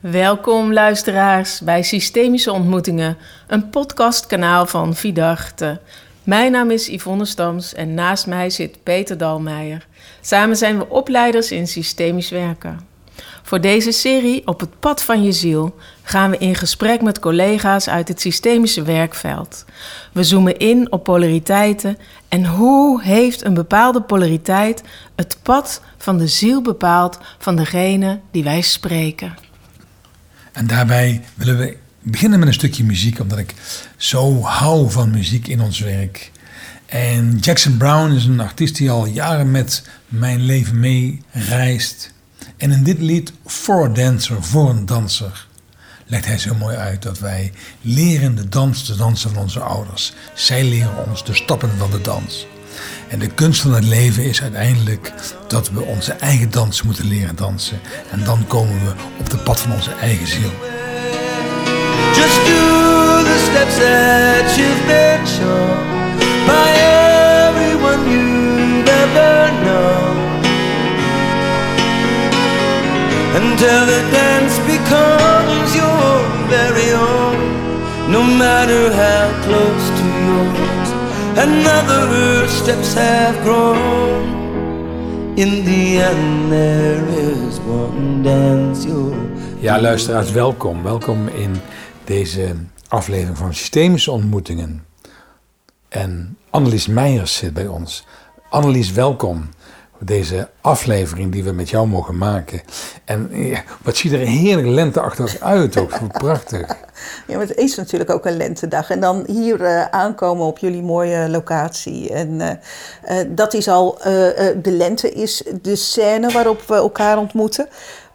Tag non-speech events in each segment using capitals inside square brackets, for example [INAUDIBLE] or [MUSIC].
Welkom luisteraars bij Systemische Ontmoetingen, een podcastkanaal van Vidarte. Mijn naam is Yvonne Stams en naast mij zit Peter Dalmeijer. Samen zijn we opleiders in systemisch werken. Voor deze serie Op het pad van je ziel gaan we in gesprek met collega's uit het systemische werkveld. We zoomen in op polariteiten en hoe heeft een bepaalde polariteit het pad van de ziel bepaald van degene die wij spreken. En daarbij willen we beginnen met een stukje muziek, omdat ik zo hou van muziek in ons werk. En Jackson Brown is een artiest die al jaren met mijn leven mee reist. En in dit lied, For a Dancer, voor een danser, legt hij zo mooi uit dat wij leren de dans te dansen van onze ouders. Zij leren ons de stappen van de dans. En de kunst van het leven is uiteindelijk dat we onze eigen dans moeten leren dansen. En dan komen we op de pad van onze eigen ziel. Just do the steps that you've been shown by everyone you've ever known. Until the dance becomes your very own, no matter how close to yours another steps have grown. In the end, there is one dance Ja, luisteraars, welkom. Welkom in deze aflevering van Systemische Ontmoetingen. En Annelies Meijers zit bij ons. Annelies, welkom. Deze aflevering die we met jou mogen maken. En ja, wat ziet er heerlijk lenteachtig uit ook. Prachtig. [LAUGHS] Ja, maar het is natuurlijk ook een lentedag. En dan hier eh, aankomen op jullie mooie locatie. En eh, eh, dat is al, de lente is de scène waarop we elkaar ontmoeten.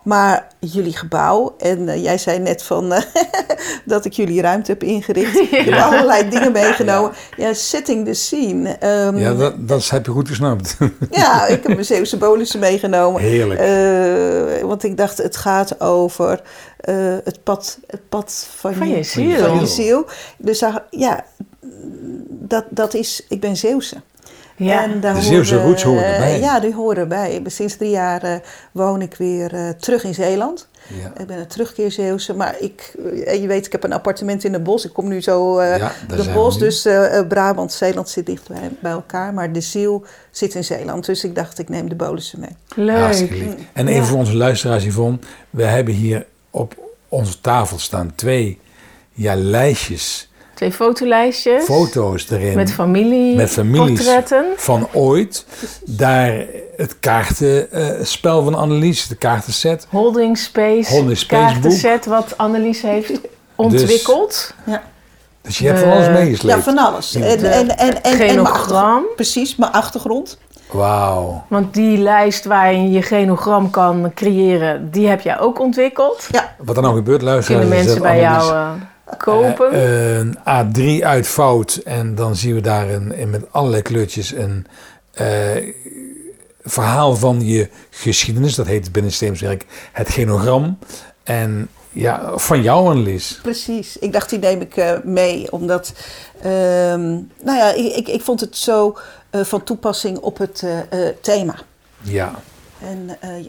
Maar jullie gebouw, en eh, jij zei net van eh, [LAUGHS] dat ik jullie ruimte heb ingericht. [LAUGHS] Ik heb allerlei dingen meegenomen. Ja, setting the scene. Ehm, Ja, dat, dat heb je goed gesnapt. [LAUGHS] ja, ik heb mijn Zeeuwse bolussen meegenomen. Heerlijk. Eh, want ik dacht, het gaat over eh, het, pad, het pad van, Van je, je ziel. Van je ziel. Dus daar- ja, dat, dat is, ik ben Zeeuwse. Ja, En daar De Zeeuwse horen, roots horen erbij. Ja, die horen erbij. Sinds drie jaar eh, woon ik weer eh, terug in Zeeland. Ja. Ik ben een terugkeer Zeeuwse, maar ik, eh, je weet, ik heb een appartement in de bos. Ik kom nu zo eh Ja, daar de bos, dus eh, eh, Brabant, Zeeland zit dicht bij, bij elkaar. Maar de ziel zit in Zeeland, dus ik dacht, ik neem de bolussen mee. Leuk. En even Ja. voor onze luisteraars, Yvonne. We hebben hier op onze tafel staan twee ja, lijstjes, Twee fotolijstjes. foto's erin. Met familie, met families portretten. van ooit. Daar het kaartenspel van Annelies, de kaartenset. Holding Space, Holding Space kaartenset wat Annelies heeft [LAUGHS] ontwikkeld. Ja, Dus je hebt van alles Eh, meegesleept. ja van alles. En, Ja. en, en, en, en, mijn achtergrond. Precies, mijn achtergrond. Wauw. Want die lijst waarin je je genogram kan creëren, die heb jij ook ontwikkeld. Ja, Wat er nou gebeurt. Kunnen is mensen bij Annelies, jou eh, kopen. eh, een A3 uitvouwt en dan zien we daar een, in met allerlei kleurtjes een eh, verhaal van je geschiedenis. Dat heet binnen systeemswerk het genogram. En ja, van jou Annelies. precies. Ik dacht, die neem ik eh, mee, omdat... ehm, nou ja, ik, ik, ik vond het zo eh, van toepassing op het eh, eh, thema. Ja. En eh, eh,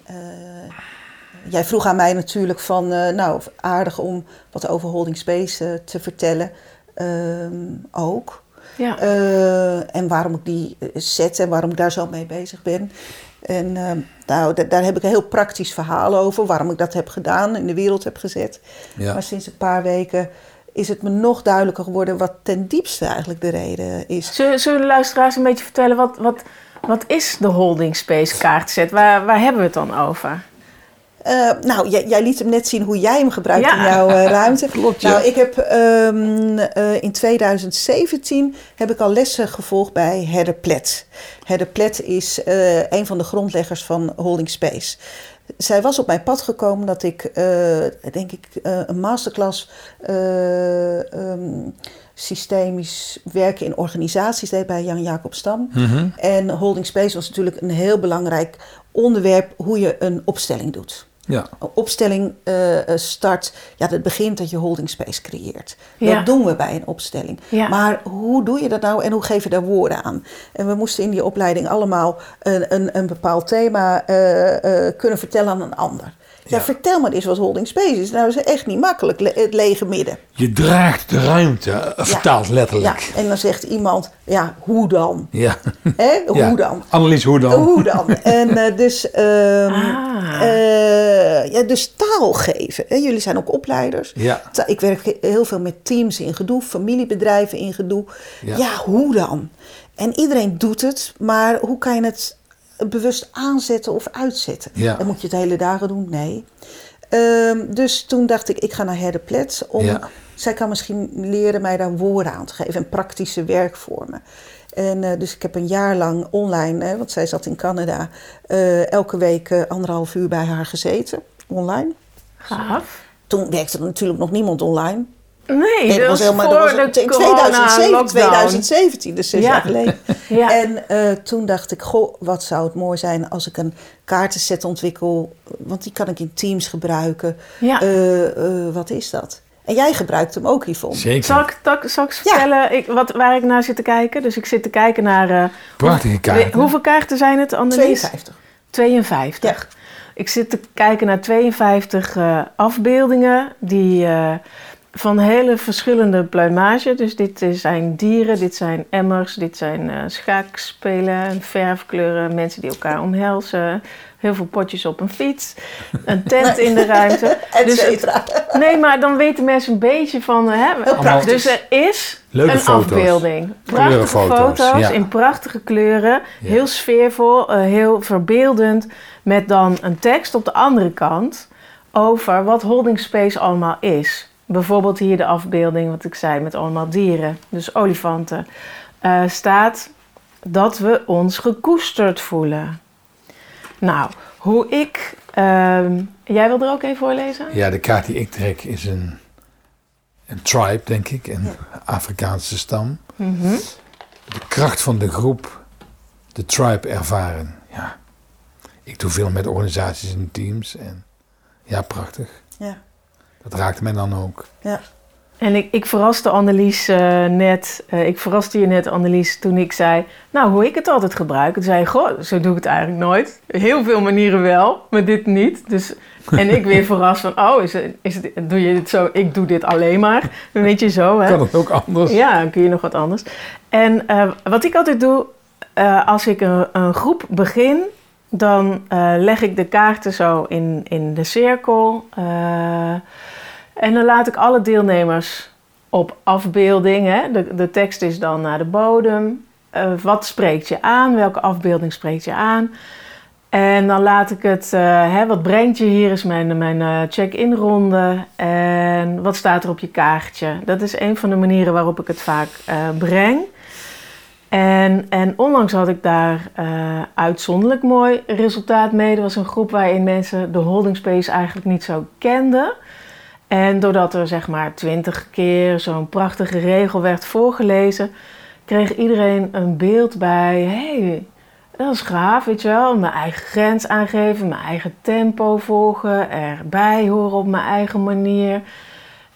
jij vroeg aan mij natuurlijk van, eh, nou, aardig om wat over Holding Space eh, te vertellen. Ehm, ook. ja. Eh, en waarom ik die zet en waarom ik daar zo mee bezig ben. En ehm, nou, da- daar heb ik een heel praktisch verhaal over, waarom ik dat heb gedaan, in de wereld heb gezet. Ja. Maar sinds een paar weken is het me nog duidelijker geworden wat ten diepste eigenlijk de reden is. Zullen, zullen de luisteraars een beetje vertellen, wat, wat, wat is de Holding Space kaartset? Waar, waar hebben we het dan over? Eh, nou, jij, jij liet hem net zien hoe jij hem gebruikt Ja. in jouw eh, ruimte. [LAUGHS] Klopt, ja. Nou, ik heb ehm, eh, in 2017 heb ik al lessen gevolgd bij Herder Plet. Herder Plet is eh, een van de grondleggers van Holding Space. Zij was op mijn pad gekomen dat ik, eh, denk ik, eh, een masterclass eh, ehm, systemisch werken in organisaties deed bij Jan Jacob Stam. Mhm. En Holding Space was natuurlijk een heel belangrijk onderwerp hoe je een opstelling doet. Ja. Een opstelling eh, eh, start, ja, dat begint dat je holding space creëert. Ja. Dat doen we bij een opstelling. Ja. Maar hoe doe je dat nou en hoe geef je daar woorden aan? En we moesten in die opleiding allemaal een, een, een bepaald thema eh, eh, kunnen vertellen aan een ander. Ja, Ja. vertel maar eens wat holding space is. Nou, dat is echt niet makkelijk, le- het lege midden. Je draagt de ruimte, eh, vertaald Ja, letterlijk. en dan zegt iemand, ja, hoe dan? Ja. Hè? [LAUGHS] Ja. Hoe dan? Annelies, hoe dan? Hoe dan? [LAUGHS] En eh, dus, Ah. eh, ja, dus taal geven. Hè? Jullie zijn ook opleiders. Ja. Ta- Ik werk he- heel veel met teams in gedoe, familiebedrijven in gedoe. Ja. Ja. hoe dan? En iedereen doet het, maar hoe kan je het bewust aanzetten of uitzetten? Ja. Dan moet je het hele dagen doen? Nee. Ehm, dus toen dacht ik, ik ga naar Herde Plets. Om, Ja. Zij kan misschien leren mij daar woorden aan te geven en praktische werkvormen. En eh, dus ik heb een jaar lang online, hè, want zij zat in Canada, eh, elke week eh, anderhalf uur bij haar gezeten, online. Gaaf. Toen werkte er natuurlijk nog niemand online. Nee, Nee, dat was helemaal voor dat was de in 2017, corona-lockdown. 2017, dus zes Ja. jaar geleden. [LAUGHS] Ja. En eh, toen dacht ik, goh, wat zou het mooi zijn als ik een kaartenset ontwikkel. Want die kan ik in Teams gebruiken. Ja. Eh, eh, wat is dat? En jij gebruikt hem ook, Yvonne. Zeker. Zal ik, zal ik- zal ik eens Ja. vertellen ik, wat, waar ik naar zit te kijken? Dus ik zit te kijken naar... eh, Prachtige hoe- kaarten. Hoeveel kaarten zijn het, Annelies? 52. 52. Ik zit te kijken naar 52 eh, afbeeldingen die eh, van hele verschillende pluimage. Dus dit zijn dieren, dit zijn emmers, dit zijn eh schaakspelen, verfkleuren, mensen die elkaar omhelzen. Heel veel potjes op een fiets, een tent in de ruimte. [LAUGHS] Dus het-. Nee, maar dan weten mensen een beetje van... Hè, dus er is Leuke een foto's. afbeelding. Prachtige foto's ja. in prachtige kleuren. Ja. Heel sfeervol, eh, heel verbeeldend. Met dan een tekst op de andere kant over wat holding space allemaal is. Bijvoorbeeld hier de afbeelding, wat ik zei, met allemaal dieren. Dus olifanten. Eh, staat dat we ons gekoesterd voelen. Nou, hoe ik... ehm, jij wil er ook even voorlezen? Ja, de kaart die ik trek is een, een tribe, denk ik. Een Afrikaanse stam. Mhm. De kracht van de groep, de tribe ervaren. Ja. Ik doe veel met organisaties en teams. En ja, prachtig. Ja, Dat raakt mij dan ook. ja. En ik, ik verraste Annelies eh, net, eh, ik verraste je net Annelies toen ik zei, nou hoe ik het altijd gebruik. Toen zei je, goh, zo doe ik het eigenlijk nooit. Heel veel manieren wel, maar dit niet. Dus, en ik weer verrast van, oh, is het, is het, doe je dit zo? Ik doe dit alleen maar. Weet je zo, hè? Kan het ook anders? Ja, dan kun je nog wat anders. En eh, wat ik altijd doe, eh, als ik een, een groep begin, dan eh, leg ik de kaarten zo in, in de cirkel. En dan laat ik alle deelnemers op afbeelding. Hè? De, de tekst is dan naar de bodem. Eh, wat spreekt je aan? Welke afbeelding spreekt je aan? En dan laat ik het, eh, hè, wat brengt je hier is mijn, mijn eh, check-in ronde. En wat staat er op je kaartje? Dat is een van de manieren waarop ik het vaak breng. En, en onlangs had ik daar uitzonderlijk mooi resultaat mee. Er was een groep waarin mensen de holding space eigenlijk niet zo kenden. En doordat er zeg maar twintig keer zo'n prachtige regel werd voorgelezen, kreeg iedereen een beeld bij. hey, dat is gaaf, weet je wel. Mijn eigen grens aangeven, mijn eigen tempo volgen, erbij horen op mijn eigen manier.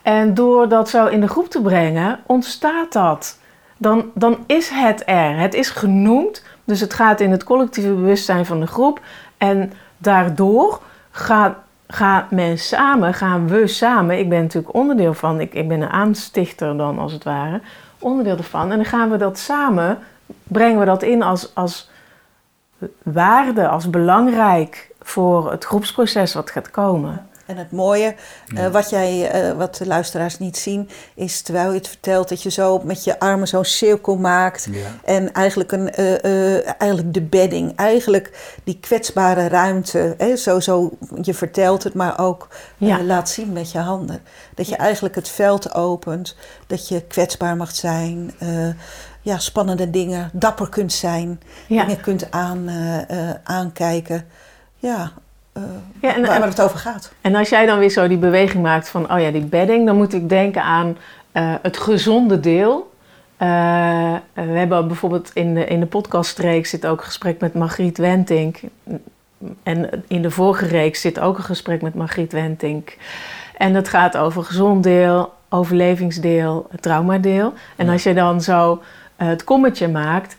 En door dat zo in de groep te brengen, ontstaat dat. Dan, dan is het er. Het is genoemd. Dus het gaat in het collectieve bewustzijn van de groep. En daardoor gaat, gaat men samen, gaan we samen. Ik ben natuurlijk onderdeel van, ik, ik ben een aanstichter dan als het ware. Onderdeel ervan. En dan gaan we dat samen, brengen we dat in als, als waarde, als belangrijk voor het groepsproces wat gaat komen. En het mooie, eh, wat, jij, eh, wat de luisteraars niet zien, is terwijl je het vertelt dat je zo met je armen zo'n cirkel maakt. Ja. En eigenlijk, een, eh, eh, eigenlijk de bedding, eigenlijk die kwetsbare ruimte. Hè, zo, zo, je vertelt het, maar ook Ja. laat zien met je handen. Dat je eigenlijk het veld opent, dat je kwetsbaar mag zijn. eh, ja, spannende dingen, dapper kunt zijn, Ja. dingen kunt aan, eh, eh, aankijken. Ja, eh, Ja, en- waar, het over gaat. En als jij dan weer zo die beweging maakt van, oh ja, die bedding, dan moet ik denken aan eh, het gezonde deel. Eh, we hebben bijvoorbeeld in de, in de podcastreeks zit ook een gesprek met Margriet Wentink. En in de vorige reeks zit ook een gesprek met Margriet Wentink. En dat gaat over gezond deel, overlevingsdeel, traumadeel. En als je dan zo het kommetje maakt,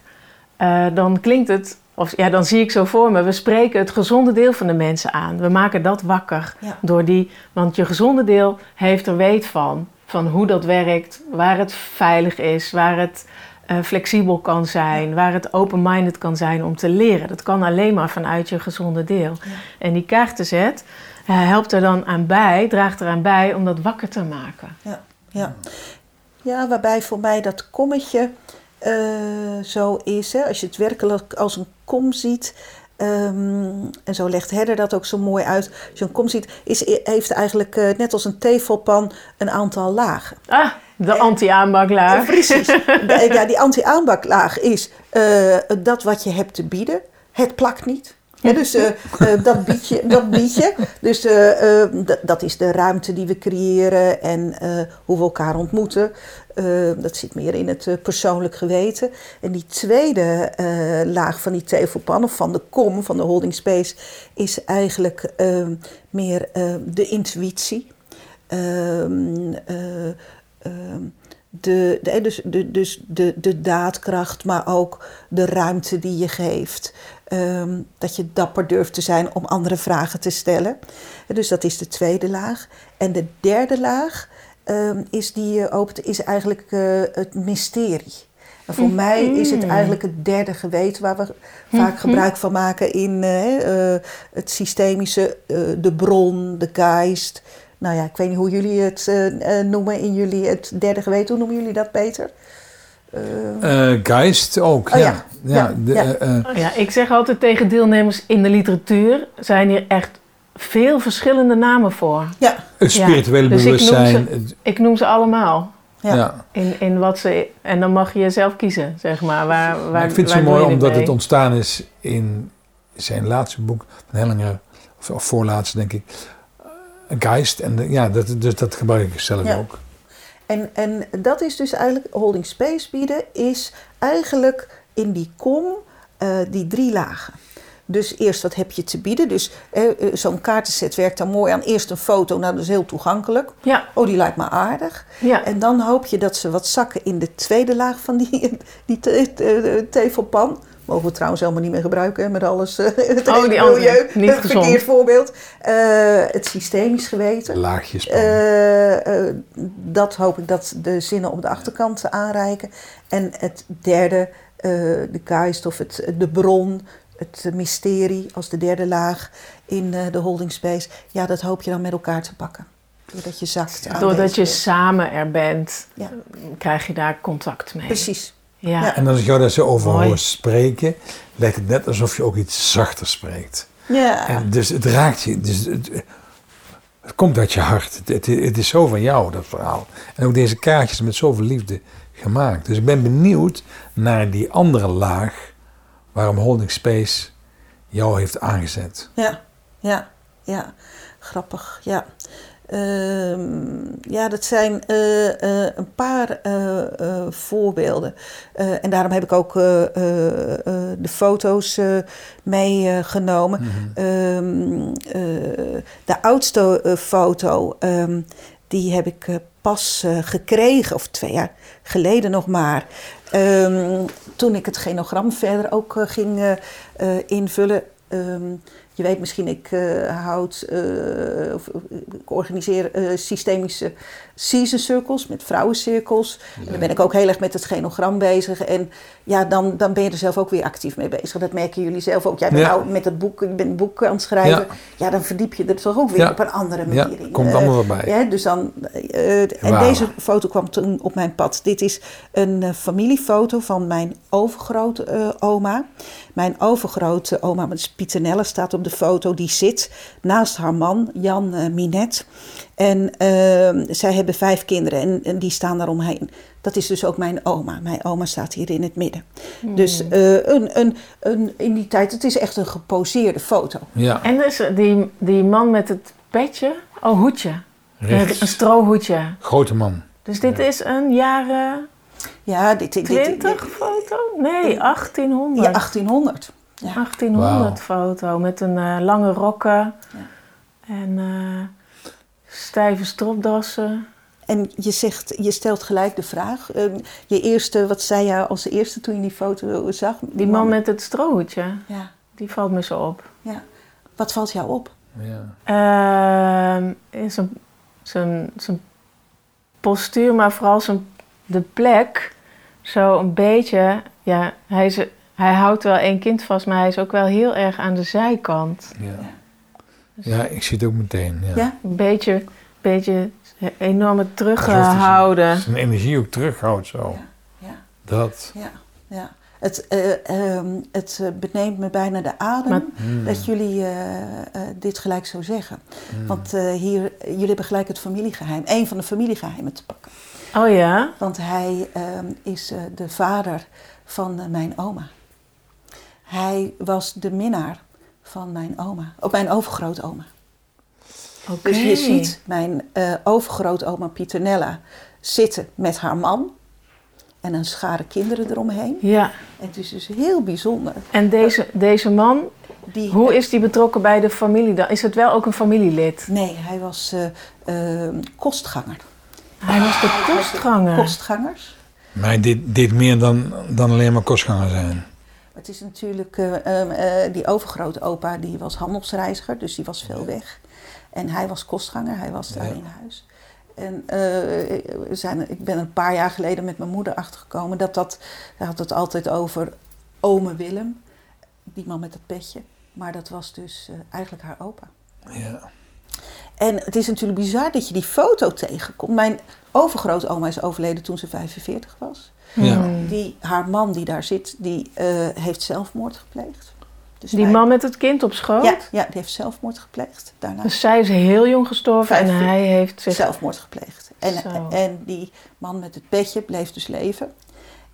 dan klinkt het Of ja, dan zie ik zo voor me. We spreken het gezonde deel van de mensen aan. We maken dat wakker. Ja. Door die, want je gezonde deel heeft er weet van. Van hoe dat werkt, waar het veilig is, waar het eh, flexibel kan zijn, waar het open-minded kan zijn om te leren. Dat kan alleen maar vanuit je gezonde deel. En die kaartenzet uh, helpt er dan aan bij, draagt eraan bij om dat wakker te maken. Ja, ja. ja waarbij voor mij dat kommetje uh, zo is. Hè, als je het werkelijk als een kom ziet. Um, en zo legt Herder dat ook zo mooi uit. Als je een kom ziet, is, heeft eigenlijk uh, net als een tevelpan een aantal lagen. Ah, de anti-aanbaklaag. Precies. [LAUGHS] ja, die anti-aanbaklaag is uh, dat wat je hebt te bieden. Het plakt niet. Dus uh, uh, dat, bied je, dat bied je. Dus uh, dat is de ruimte die we creëren en hoe we elkaar ontmoeten. dat zit meer in het persoonlijk geweten. En die tweede laag van die tevelpan, of van de kom, van de holding space, is eigenlijk meer de intuïtie. Ehm, de, de, dus, de, dus de, de daadkracht, maar ook de ruimte die je geeft. Um, dat je dapper durft te zijn om andere vragen te stellen. Dus dat is de tweede laag. En de derde laag um, is die je opent, is eigenlijk uh, het mysterie. En voor mm -hmm. mij is het eigenlijk het derde geweten waar we mm -hmm. vaak gebruik van maken in uh, uh, het systemische, de bron, de geist. Nou ja, ik weet niet hoe jullie het noemen in jullie het derde geweten. Hoe noemen jullie dat, Peter? Uh, Geist ook, oh, ja. ja. Ja, Ja, de, ja. eh, ja, ik zeg altijd tegen deelnemers in de literatuur zijn hier echt veel verschillende namen voor. Ja, het spirituele Ja, dus ik noem bewustzijn. ze- Ik noem ze allemaal. ja. ja. In, in wat ze, en dan mag je zelf kiezen, zeg maar. Waar, waar, Maar ik vind het zo mooi omdat mee? het ontstaan is in zijn laatste boek, van Hellinger, of, of voorlaatste denk ik, eh, Geist. En de- ja, dat, dus dat gebruik ik zelf Ja. ook. En, en dat is dus eigenlijk, holding space bieden, is eigenlijk in die kom eh, die drie lagen. Dus eerst wat heb je te bieden. Dus eh, zo'n kaartenset werkt dan mooi aan. Eerst een foto, nou dat is heel toegankelijk. Ja, Oh, die lijkt me aardig. ja. En dan hoop je dat ze wat zakken in de tweede laag van die, [LAUGHS] die te- te- tevelpan. Mogen we trouwens helemaal niet meer gebruiken hè, met alles. eh, [LAUGHS] het Oh, die andere. milieu. Niet Een gezond. Verkeerd voorbeeld. Eh, het systemisch geweten. Laagjes. Uh, Eh, eh, dat hoop ik dat de zinnen op de achterkant aanreiken. En het derde, eh, de geist of het, de bron, het mysterie als de derde laag in eh, de holding space. Ja, dat hoop je dan met elkaar te pakken. Doordat je zakt. aan Doordat je samen er bent, Ja. krijg je daar contact mee. Precies. Ja. En als ik jou daar zo over Mooi. hoor spreken, lijkt het net alsof je ook iets zachter spreekt. Ja. En dus het raakt je. Dus het, het komt uit je hart. Het, het, het is zo van jou, dat verhaal. En ook deze kaartjes met zoveel liefde gemaakt. Dus ik ben benieuwd naar die andere laag waarom Holding Space jou heeft aangezet. Ja, ja, ja. Grappig, ja. Ehm, ja, dat zijn eh, eh, een paar eh, voorbeelden. En daarom heb ik ook de foto's meegenomen. Ehm, eh, de oudste foto, ehm, die heb ik pas gekregen, of twee jaar geleden nog maar. Ehm, toen ik het genogram verder ook ging invullen. Ehm, je weet misschien, ik eh, houd, eh, of, ik organiseer eh, systemische season circles met vrouwencirkels. En dan ben ik ook heel erg met het genogram bezig. En ja, dan, dan ben je er zelf ook weer actief mee bezig. Dat merken jullie zelf ook. Jij bent Ja. nou met het boek, je bent een boek aan het schrijven. Ja. Ja, dan verdiep je er toch ook weer op een andere Ja, manier in. komt Eh, allemaal voorbij. ja, dus dan, eh, en deze foto kwam toen op mijn pad. Dit is een eh, familiefoto van mijn overgrote eh, oma. Mijn overgrote oma, Pieter staat op de foto. Die zit naast haar man, Jan eh, Minet. En eh, zij hebben vijf kinderen en, en die staan daaromheen. Dat is dus ook mijn oma. Mijn oma staat hier in het midden. Dus eh, een, een, een, in die tijd, het is echt een geposeerde foto. Ja, En dus die, die man met het petje, oh hoedje, een, rechts. een strohoedje. Grote man. Dus dit is een jaren Ja, dit, dit, dit, 20 foto? Nee, 1800. Ja, 1800. Ja. 1800 Wauw. foto met een eh, lange rokken en eh, stijve stropdassen. en je, zegt, je stelt gelijk de vraag. ehm, je eerste, wat zei je als eerste toen je die foto zag? Die man met het strootje, Ja, die valt me zo op. ja. Wat valt jou op? Ja. Ehm, in zijn, zijn, zijn postuur, maar vooral zijn, de plek. Zo een beetje, ja, hij, is, hij houdt wel één kind vast, maar hij is ook wel heel erg aan de zijkant. Ja. ja, ik zie het ook meteen. Ja. Ja? Een beetje, beetje enorme teruggehouden. Zijn energie ook terughoudt zo. Ja. Dat. Ja, ja. Het, eh, ehm, het eh, beneemt me bijna de adem Maar- Hmm. dat jullie eh, eh, dit gelijk zo zeggen. Want eh, hier, jullie hebben gelijk het familiegeheim, één van de familiegeheimen te pakken. Oh ja? Want hij ehm, is eh, de vader van mijn oma. Hij was de minnaar van mijn oma, ook mijn overgrootoma. Dus je ziet mijn eh overgrootoma Pieternella zitten met haar man en een schare kinderen eromheen. Ja, En het is dus heel bijzonder. en deze, deze man, Die, hoe is die betrokken bij de familie dan? Is het wel ook een familielid? Nee, hij was eh, eh, kostganger. Hij was de kostganger. Kostgangers. Maar dit, dit meer dan, dan alleen maar kostganger zijn. Het is natuurlijk, eh, ehm, eh, die overgrote opa die was handelsreiziger, dus die was veel weg. En hij was kostganger, hij was daar Ja. in huis. En eh, zijn, ik ben een paar jaar geleden met mijn moeder achtergekomen dat dat, hij had het altijd over ome Willem, die man met dat petje. Maar dat was dus eh, eigenlijk haar opa. Ja. En het is natuurlijk bizar dat je die foto tegenkomt. Mijn overgrootoma is overleden toen ze 45 was. Ja. Hmm. Die, haar man die daar zit, die eh, heeft zelfmoord gepleegd. Dus Die wij- man met het kind op schoot? Ja, ja, die heeft zelfmoord gepleegd daarna. Dus zij is heel jong gestorven en hij heeft zich... Zelfmoord gepleegd. En, Zo. en die man met het petje bleef dus leven.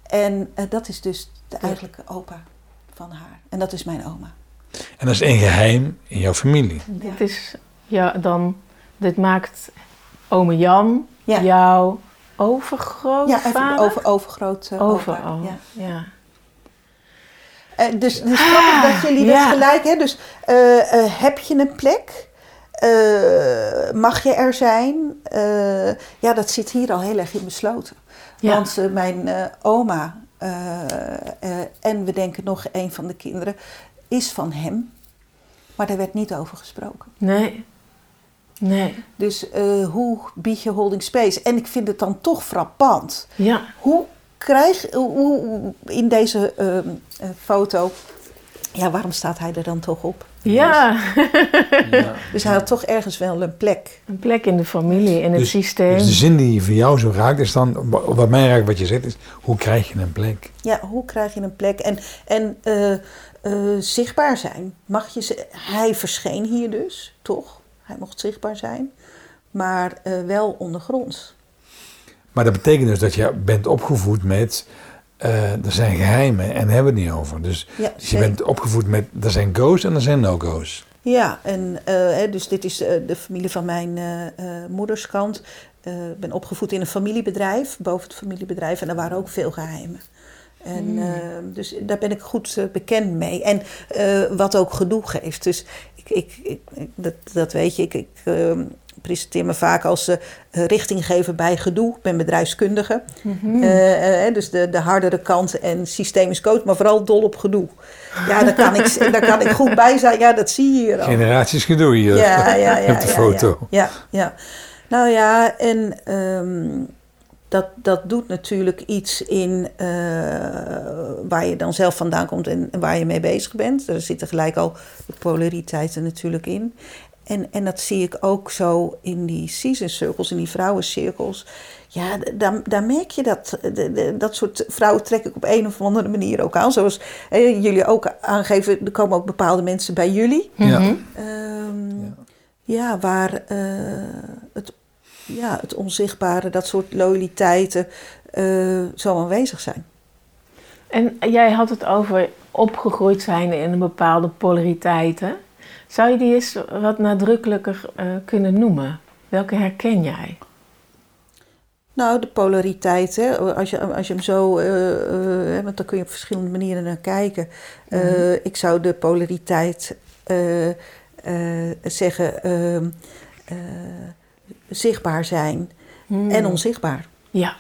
En eh, dat is dus de eigenlijke opa van haar. En dat is mijn oma. En dat is een geheim in jouw familie. Dit is, ja, dan, dit maakt ome Jan Ja. jouw Ja, overgrootvader? even over, overgroot uh, Over, opa. oh, Ja. ja. Eh, dus het is grappig dat jullie ja. dat gelijk hebben. Dus eh, eh, heb je een plek? Mag je er zijn? Ja, dat zit hier al heel erg in besloten. Ja. Want mijn oma en we denken nog een van de kinderen is van hem. Maar daar werd niet over gesproken. Nee. Nee. Dus hoe bied je holding space? En ik vind het dan toch frappant. Ja. Hoe krijg hoe, in deze ehm, eh, foto, ja, waarom staat hij er dan toch op? Ja. [LAUGHS] Dus hij had toch ergens wel een plek. Een plek in de familie, in het Dus- systeem. Dus de zin die voor jou zo raakt is dan, wat mij raakt wat je zegt, is hoe krijg je een plek? Ja, hoe krijg je een plek? En, en eh, eh, zichtbaar zijn. Mag je hij verscheen hier dus, toch? Hij mocht zichtbaar zijn, maar eh, wel ondergronds. Maar dat betekent dus dat je bent opgevoed met, eh, er zijn geheimen en daar hebben we het niet over. Dus, Ja, dus je bent opgevoed met, er zijn go's en er zijn no-go's. Ja, en eh, hè, dus dit is eh, de familie van mijn eh, eh, moederskant. Eh, Ik ben opgevoed in een familiebedrijf, boven het familiebedrijf. En daar waren ook veel geheimen. En, eh, dus daar ben ik goed bekend mee. En eh, wat ook gedoe geeft. Dus ik, ik, dat, dat weet je, ik, ik eh, presenteer me vaak als eh, richtinggever bij gedoe. Ik ben bedrijfskundige. Eh, eh, dus de, de hardere kant en systemisch coach, maar vooral dol op gedoe. Ja, daar kan ik, [LAUGHS] daar kan ik goed bij zijn. Ja, dat zie je hier al. Generaties gedoe hier Ja, [LAUGHS] ja, ja. op de ja, foto. Ja, ja, ja. Nou ja, en ehm, dat, dat doet natuurlijk iets in eh, waar je dan zelf vandaan komt en, en waar je mee bezig bent. Er zitten gelijk al de polariteiten natuurlijk in. En, en dat zie ik ook zo in die season circles, in die vrouwencirkels. Ja, daar, daar merk je dat. De- de- dat soort vrouwen trek ik op een of andere manier ook aan. Zoals eh, jullie ook aangeven, er komen ook bepaalde mensen bij jullie. Ja. Ehm, ja. waar eh, het, ja, het onzichtbare, dat soort loyaliteiten eh, zo aanwezig zijn. En jij had het over opgegroeid zijn in een bepaalde polariteiten. Zou je die eens wat nadrukkelijker eh, kunnen noemen? Welke herken jij? Nou, de polariteit, hè, als, je, als je hem zo, eh, eh, want dan kun je op verschillende manieren naar kijken. Eh, ik zou de polariteit eh, eh, zeggen, ehm, eh, zichtbaar zijn en onzichtbaar. Ja.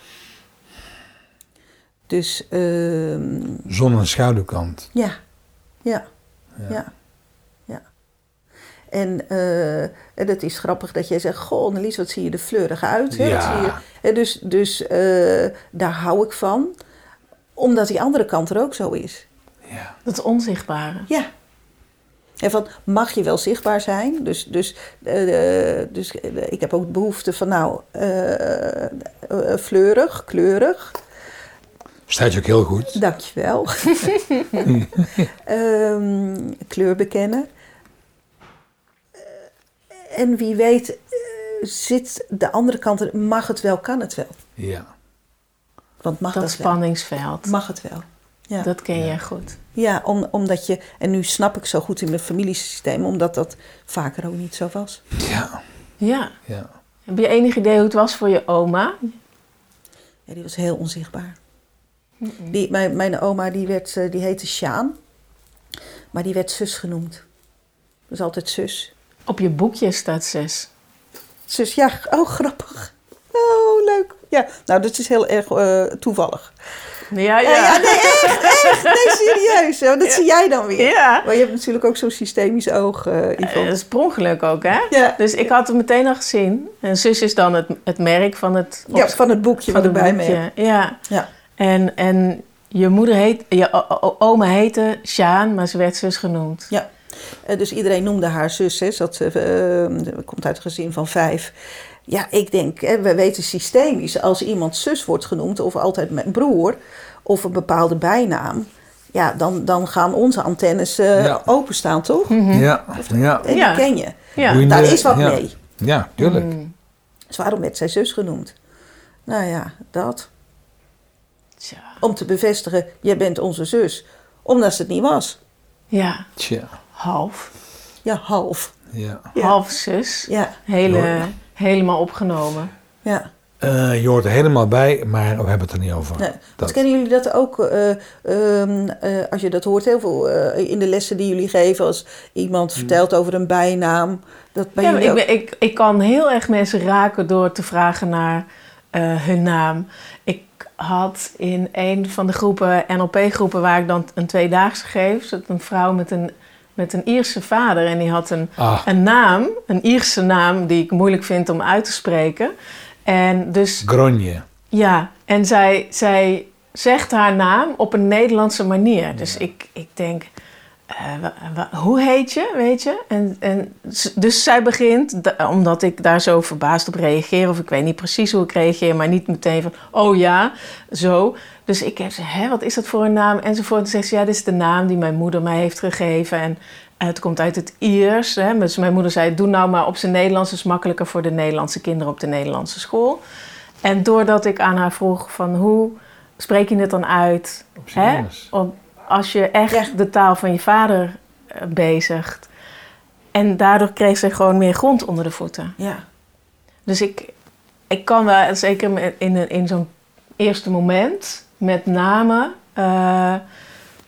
Dus ehm, Zon- en schaduwkant. ja, ja, ja, ja. En, eh, en het is grappig dat jij zegt, goh Annelies, wat zie je er fleurig uit. Hè? Ja. zie je? Hè, dus dus eh, daar hou ik van, omdat die andere kant er ook zo is. Ja. Dat onzichtbare. Ja. En van, mag je wel zichtbaar zijn? Dus, dus, eh, dus ik heb ook behoefte van, nou, fleurig, kleurig. Staat je ook heel goed. Dankjewel. [LAUGHS] Ehm kleur bekennen. En wie weet eh, zit de andere kant, er- mag het wel, kan het wel. Ja. Want mag Dat dat, spanningsveld. wel? Mag het wel. Ja, Dat ken jij goed. ja om, omdat je, en nu snap ik zo goed in mijn familiesysteem, omdat dat vaker ook niet zo was. Ja. Ja. Ja. Heb je enig idee hoe het was voor je oma? Ja, die was heel onzichtbaar. Die, mijn, mijn oma die, werd, eh, die heette Sjaan, maar die werd zus genoemd. Dus altijd zus. Op je boekje staat zes. Zus, ja, oh grappig. Oh, leuk. Ja, nou, dat is heel erg eh, toevallig. Ja, Ja, ja, nee, echt, echt. Nee, serieus. Dat zie jij dan weer. Ja. Maar je hebt natuurlijk ook zo'n systemisch oog, eh Eh, Yvonne. Dat is per ongeluk ook, hè? Ja. Dus ik had het meteen al gezien. En zus is dan het, het merk van het... Ja, van het boekje van wat erbij mee. Ja. Ja. En, en je moeder heet... Je oma heette Sjaan, maar ze werd zus genoemd. Ja. Eh, dus iedereen noemde haar zus. Hè. Had, eh, eh, komt uit een gezin van vijf. Ja, ik denk, hè, we weten systemisch, als iemand zus wordt genoemd, of altijd mijn broer, of een bepaalde bijnaam, ja, dan, dan gaan onze antennes eh, Ja. openstaan, toch? Ja. Ja. En Ja. die ken je. Ja. Daar is wat ja. mee. Ja, tuurlijk. Mm. Dus waarom werd zij zus genoemd? Nou ja, dat. Tja. Om te bevestigen, jij bent onze zus. Omdat ze het niet was. Ja, Tja. Half. Ja, half. Ja. Half zus. Ja, Hele, Ja. helemaal opgenomen. ja. Eh, je hoort er helemaal bij, maar we hebben het er niet over. Nee. Dat. Kennen jullie dat ook, eh, ehm, eh, als je dat hoort, heel veel eh, in de lessen die jullie geven, als iemand vertelt over een bijnaam. Dat bij Ja, ik, ook- ben- ik, ik kan heel erg mensen raken door te vragen naar eh, hun naam. Ik had in een van de groepen, NLP-groepen, waar ik dan een tweedaagse geef, zat een vrouw met een, met een Ierse vader. En die had een, Ah. een naam, een Ierse naam, die ik moeilijk vind om uit te spreken. En dus Gronje. ja, en zij, zij zegt haar naam op een Nederlandse manier. Dus ik, ik denk, eh, hoe heet je, weet je? En, en, dus zij begint, da- omdat ik daar zo verbaasd op reageer... of ik weet niet precies hoe ik reageer, maar niet meteen van... oh ja, zo. Dus ik heb ze, hè, wat is dat voor een naam? Enzovoort. En zegt ze, ja, dit is de naam die mijn moeder mij heeft gegeven... En, het komt uit het Iers. Hè? Dus mijn moeder zei: Doe nou maar op zijn Nederlands. Het is makkelijker voor de Nederlandse kinderen op de Nederlandse school. En doordat ik aan haar vroeg: van Hoe spreek je het dan uit? Op zijn Hè? Engels. Op, als je echt Ja. de taal van je vader eh, bezigt. En daardoor kreeg ze gewoon meer grond onder de voeten. Ja, Dus ik, ik kan wel, zeker in, een- in zo'n eerste moment, met name eh,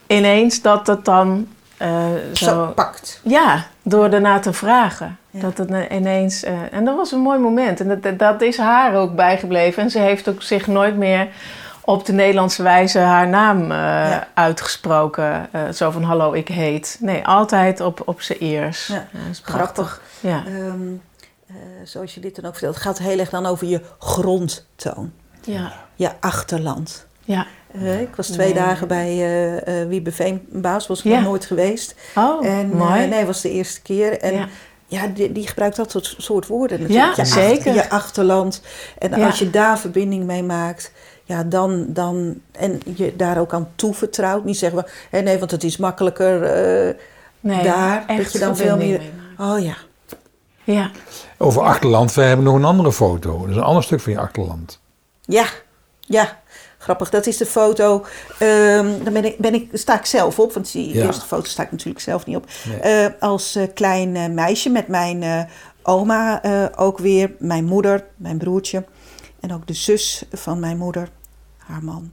ineens dat het dan eh, zo, zo. pakt. Ja, door ernaar te vragen. Ja. Dat het ineens. en dat was een mooi moment. En dat, dat is haar ook bijgebleven. En ze heeft ook zich nooit meer op de Nederlandse wijze haar naam eh, Ja. uitgesproken. Eh, zo van hallo, ik heet. Nee, altijd op, op z'n eers. Ja, is. Grappig. Ja. Ehm, eh, zoals je dit dan ook vertelt, het gaat heel erg dan over je grondtoon. Ja. Je achterland. Ja. Ik was twee Nee. dagen bij eh Wiebe Veenbaas, was ik nog nooit geweest. Oh, en mooi. nee, was de eerste keer. En Ja. die, die gebruikt dat soort, soort woorden natuurlijk. Ja, je zeker. je achterland. En als je daar verbinding mee maakt, ja, dan, dan... En je daar ook aan toevertrouwt. Niet zeggen we, hè, nee, want het is makkelijker eh, Nee, daar. echt Dat je dan veel meer... Oh ja. Ja. Over achterland, we hebben nog een andere foto. Dat is een ander stuk van je achterland. Ja, ja. Grappig, dat is de foto. ehm daar ben ik, ben ik, sta ik zelf op, want die Ja. eerste foto sta ik natuurlijk zelf niet op. Nee. Eh, als eh, klein meisje met mijn eh, oma eh, ook weer, mijn moeder, mijn broertje en ook de zus van mijn moeder, haar man.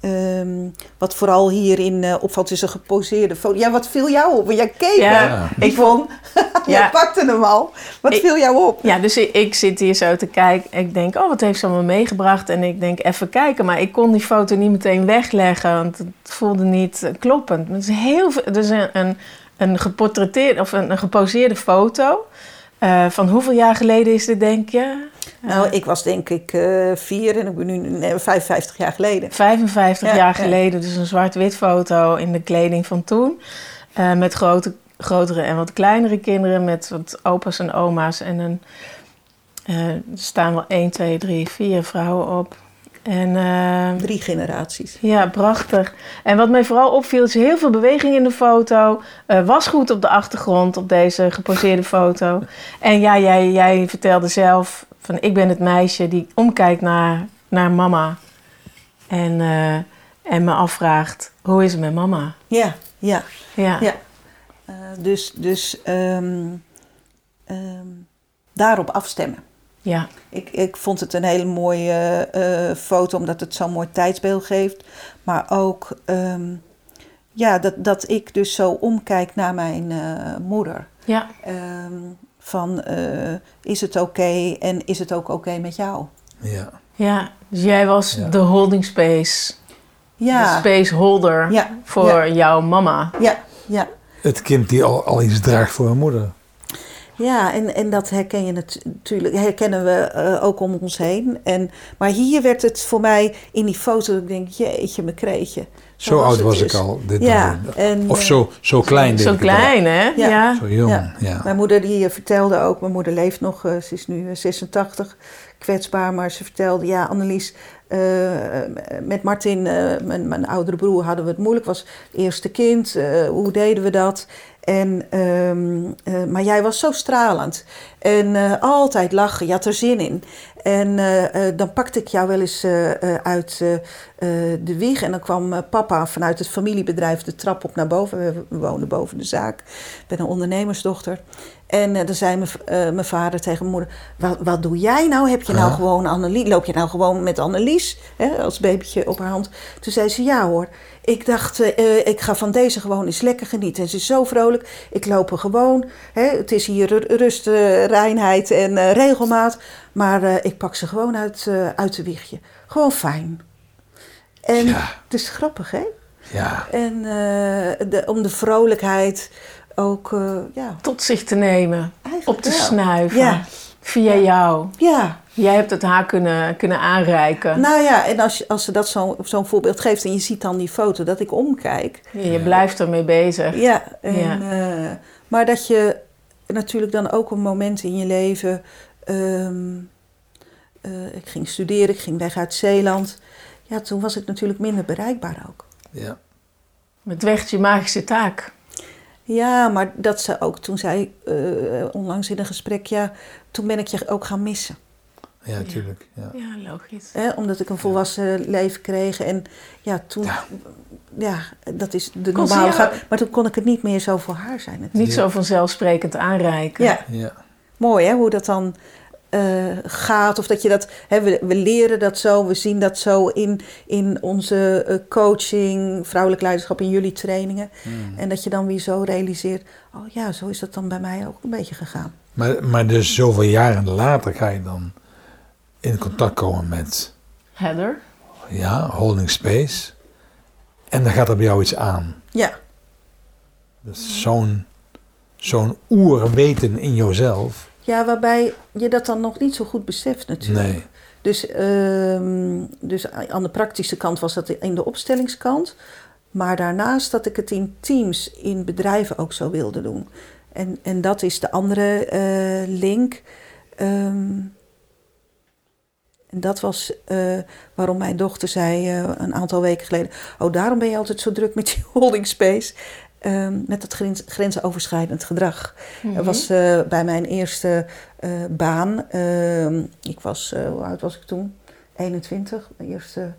ehm, wat vooral hierin eh, opvalt is een geposeerde foto. Ja, wat viel jou op? Want jij keek Ja. Ik vond, [LAUGHS] jij Ja. pakte hem al. Wat Ik- viel jou op? Ja, dus ik, ik zit hier zo te kijken. Ik denk, oh, wat heeft ze allemaal meegebracht? En ik denk, even kijken. Maar ik kon die foto niet meteen wegleggen, want het voelde niet eh, kloppend. Het is heel veel, dus een, een, een geportretteerde of een, een geposeerde foto. Eh, van hoeveel jaar geleden is dit, denk je? Nou, ik was denk ik eh, vier en ik ben nu nee, 55 jaar geleden. 55 Ja, jaar ja. geleden, dus een zwart-wit foto in de kleding van toen. Eh, met grote, grotere en wat kleinere kinderen, met wat opa's en oma's. En een, eh, er staan wel 1, 2, 3, 4 vrouwen op. En Drie generaties. ja, prachtig. En wat mij vooral opviel is heel veel beweging in de foto. Eh wasgoed op de achtergrond op deze geposeerde foto. En ja, jij, jij vertelde zelf van ik ben het meisje die omkijkt naar, naar mama. En, eh, en me afvraagt, hoe is het met mama? Ja, ja. Ja, Ja. Eh, dus dus ehm, ehm, daarop afstemmen. ja, Ik, ik vond het een hele mooie eh, foto, omdat het zo'n mooi tijdsbeeld geeft. Maar ook ehm, ja, dat, dat ik dus zo omkijk naar mijn moeder. ja. Van, eh, is het oké en is het ook oké met jou? Ja. ja. Dus jij was Ja. de holding space. De Ja, space holder Ja, voor ja. jouw mama. ja, ja. Het kind die al, al iets draagt voor haar moeder. Ja, en, en dat herken je natu- natuurlijk, herkennen we eh, ook om ons heen. En, maar hier werd het voor mij in die foto, dat ik denk, jeetje, mijn kreetje. Zo, was oud was dus. ik al. Dit Ja, en, of eh, zo, zo klein. Zo denk ik al. klein, hè? Ja. ja. Zo jong, Ja. ja. Mijn moeder die eh, vertelde ook, mijn moeder leeft nog, eh, ze is nu eh, 86, kwetsbaar, maar ze vertelde, ja Annelies, eh, met Martin, eh, mijn, mijn oudere broer, hadden we het moeilijk, was het eerste kind, eh, hoe deden we dat? En, ehm, eh, maar jij was zo stralend en eh, altijd lachen, je had er zin in. En eh, dan pakte ik jou wel eens uit de wieg en dan kwam papa vanuit het familiebedrijf de trap op naar boven. We, woonden boven de zaak. Ik ben een ondernemersdochter. En dan zei mijn, vader tegen mijn moeder: wat, wat doe jij nou? Heb je nou gewoon Annelies? Loop je nou gewoon met Annelies hè, als babytje op haar hand? Toen zei ze: Ja hoor. Ik dacht, eh, eh, ik ga van deze gewoon eens lekker genieten. En ze is zo vrolijk. Ik loop er gewoon. Hè, het is hier ru- rust, eh, reinheid en eh, regelmaat. Maar eh, ik pak ze gewoon uit, eh, uit de wiegje. Gewoon fijn. En Ja. het is grappig, hè? Ja. En eh, de, om de vrolijkheid ook, eh, ja, Tot zich te nemen. eigenlijk Op te wel. snuiven. Ja. Via jou. Ja, Jij hebt het haar kunnen, kunnen aanreiken. nou ja, en als, als ze dat zo- zo'n voorbeeld geeft en je ziet dan die foto dat ik omkijk. je je blijft ermee bezig. Ja, en, Ja. eh, maar dat je natuurlijk dan ook een moment in je leven. ehm, eh, ik ging studeren, ik ging weg uit Zeeland. Ja, toen was ik natuurlijk minder bereikbaar ook. Ja. Het weegt je magische taak. Ja, maar dat ze ook toen zei, eh, onlangs in een gesprek, ja, toen ben ik je ook gaan missen. Ja, tuurlijk. Ja. Ja, logisch. Hè, omdat ik een volwassen leven kreeg. En ja, toen, ja, Ja. dat is de Kon normale jou- gang. Maar toen kon ik het niet meer zo voor haar zijn. natuurlijk. Niet zo vanzelfsprekend aanreiken. Ja, Ja. mooi hè, hoe dat dan eh, gaat. Of dat je dat, hè, we, we leren dat zo, we zien dat zo in, in onze eh, coaching, vrouwelijk leiderschap in jullie trainingen. Hmm. En dat je dan weer zo realiseert, oh ja, zo is dat dan bij mij ook een beetje gegaan. Maar, maar dus zoveel jaren later ga je dan in contact komen met Heather? ja, holding space. En dan gaat er bij jou iets aan. Ja, Dus zo'n zo'n oerweten in jezelf. ja waarbij je dat dan nog niet zo goed beseft natuurlijk. Nee. Dus, ehm, dus aan de praktische kant was dat in de opstellingskant. Maar daarnaast dat ik het in teams, in bedrijven ook zo wilde doen. En, en dat is de andere eh, link. Ehm, en dat was eh, waarom mijn dochter zei eh, een aantal weken geleden... Oh, daarom ben je altijd zo druk met die [LAUGHS] holding space. Ehm, met dat grens, grensoverschrijdend gedrag. Dat was eh, bij mijn eerste baan. Ehm, ik was, hoe oud was ik toen? 21, mijn eerste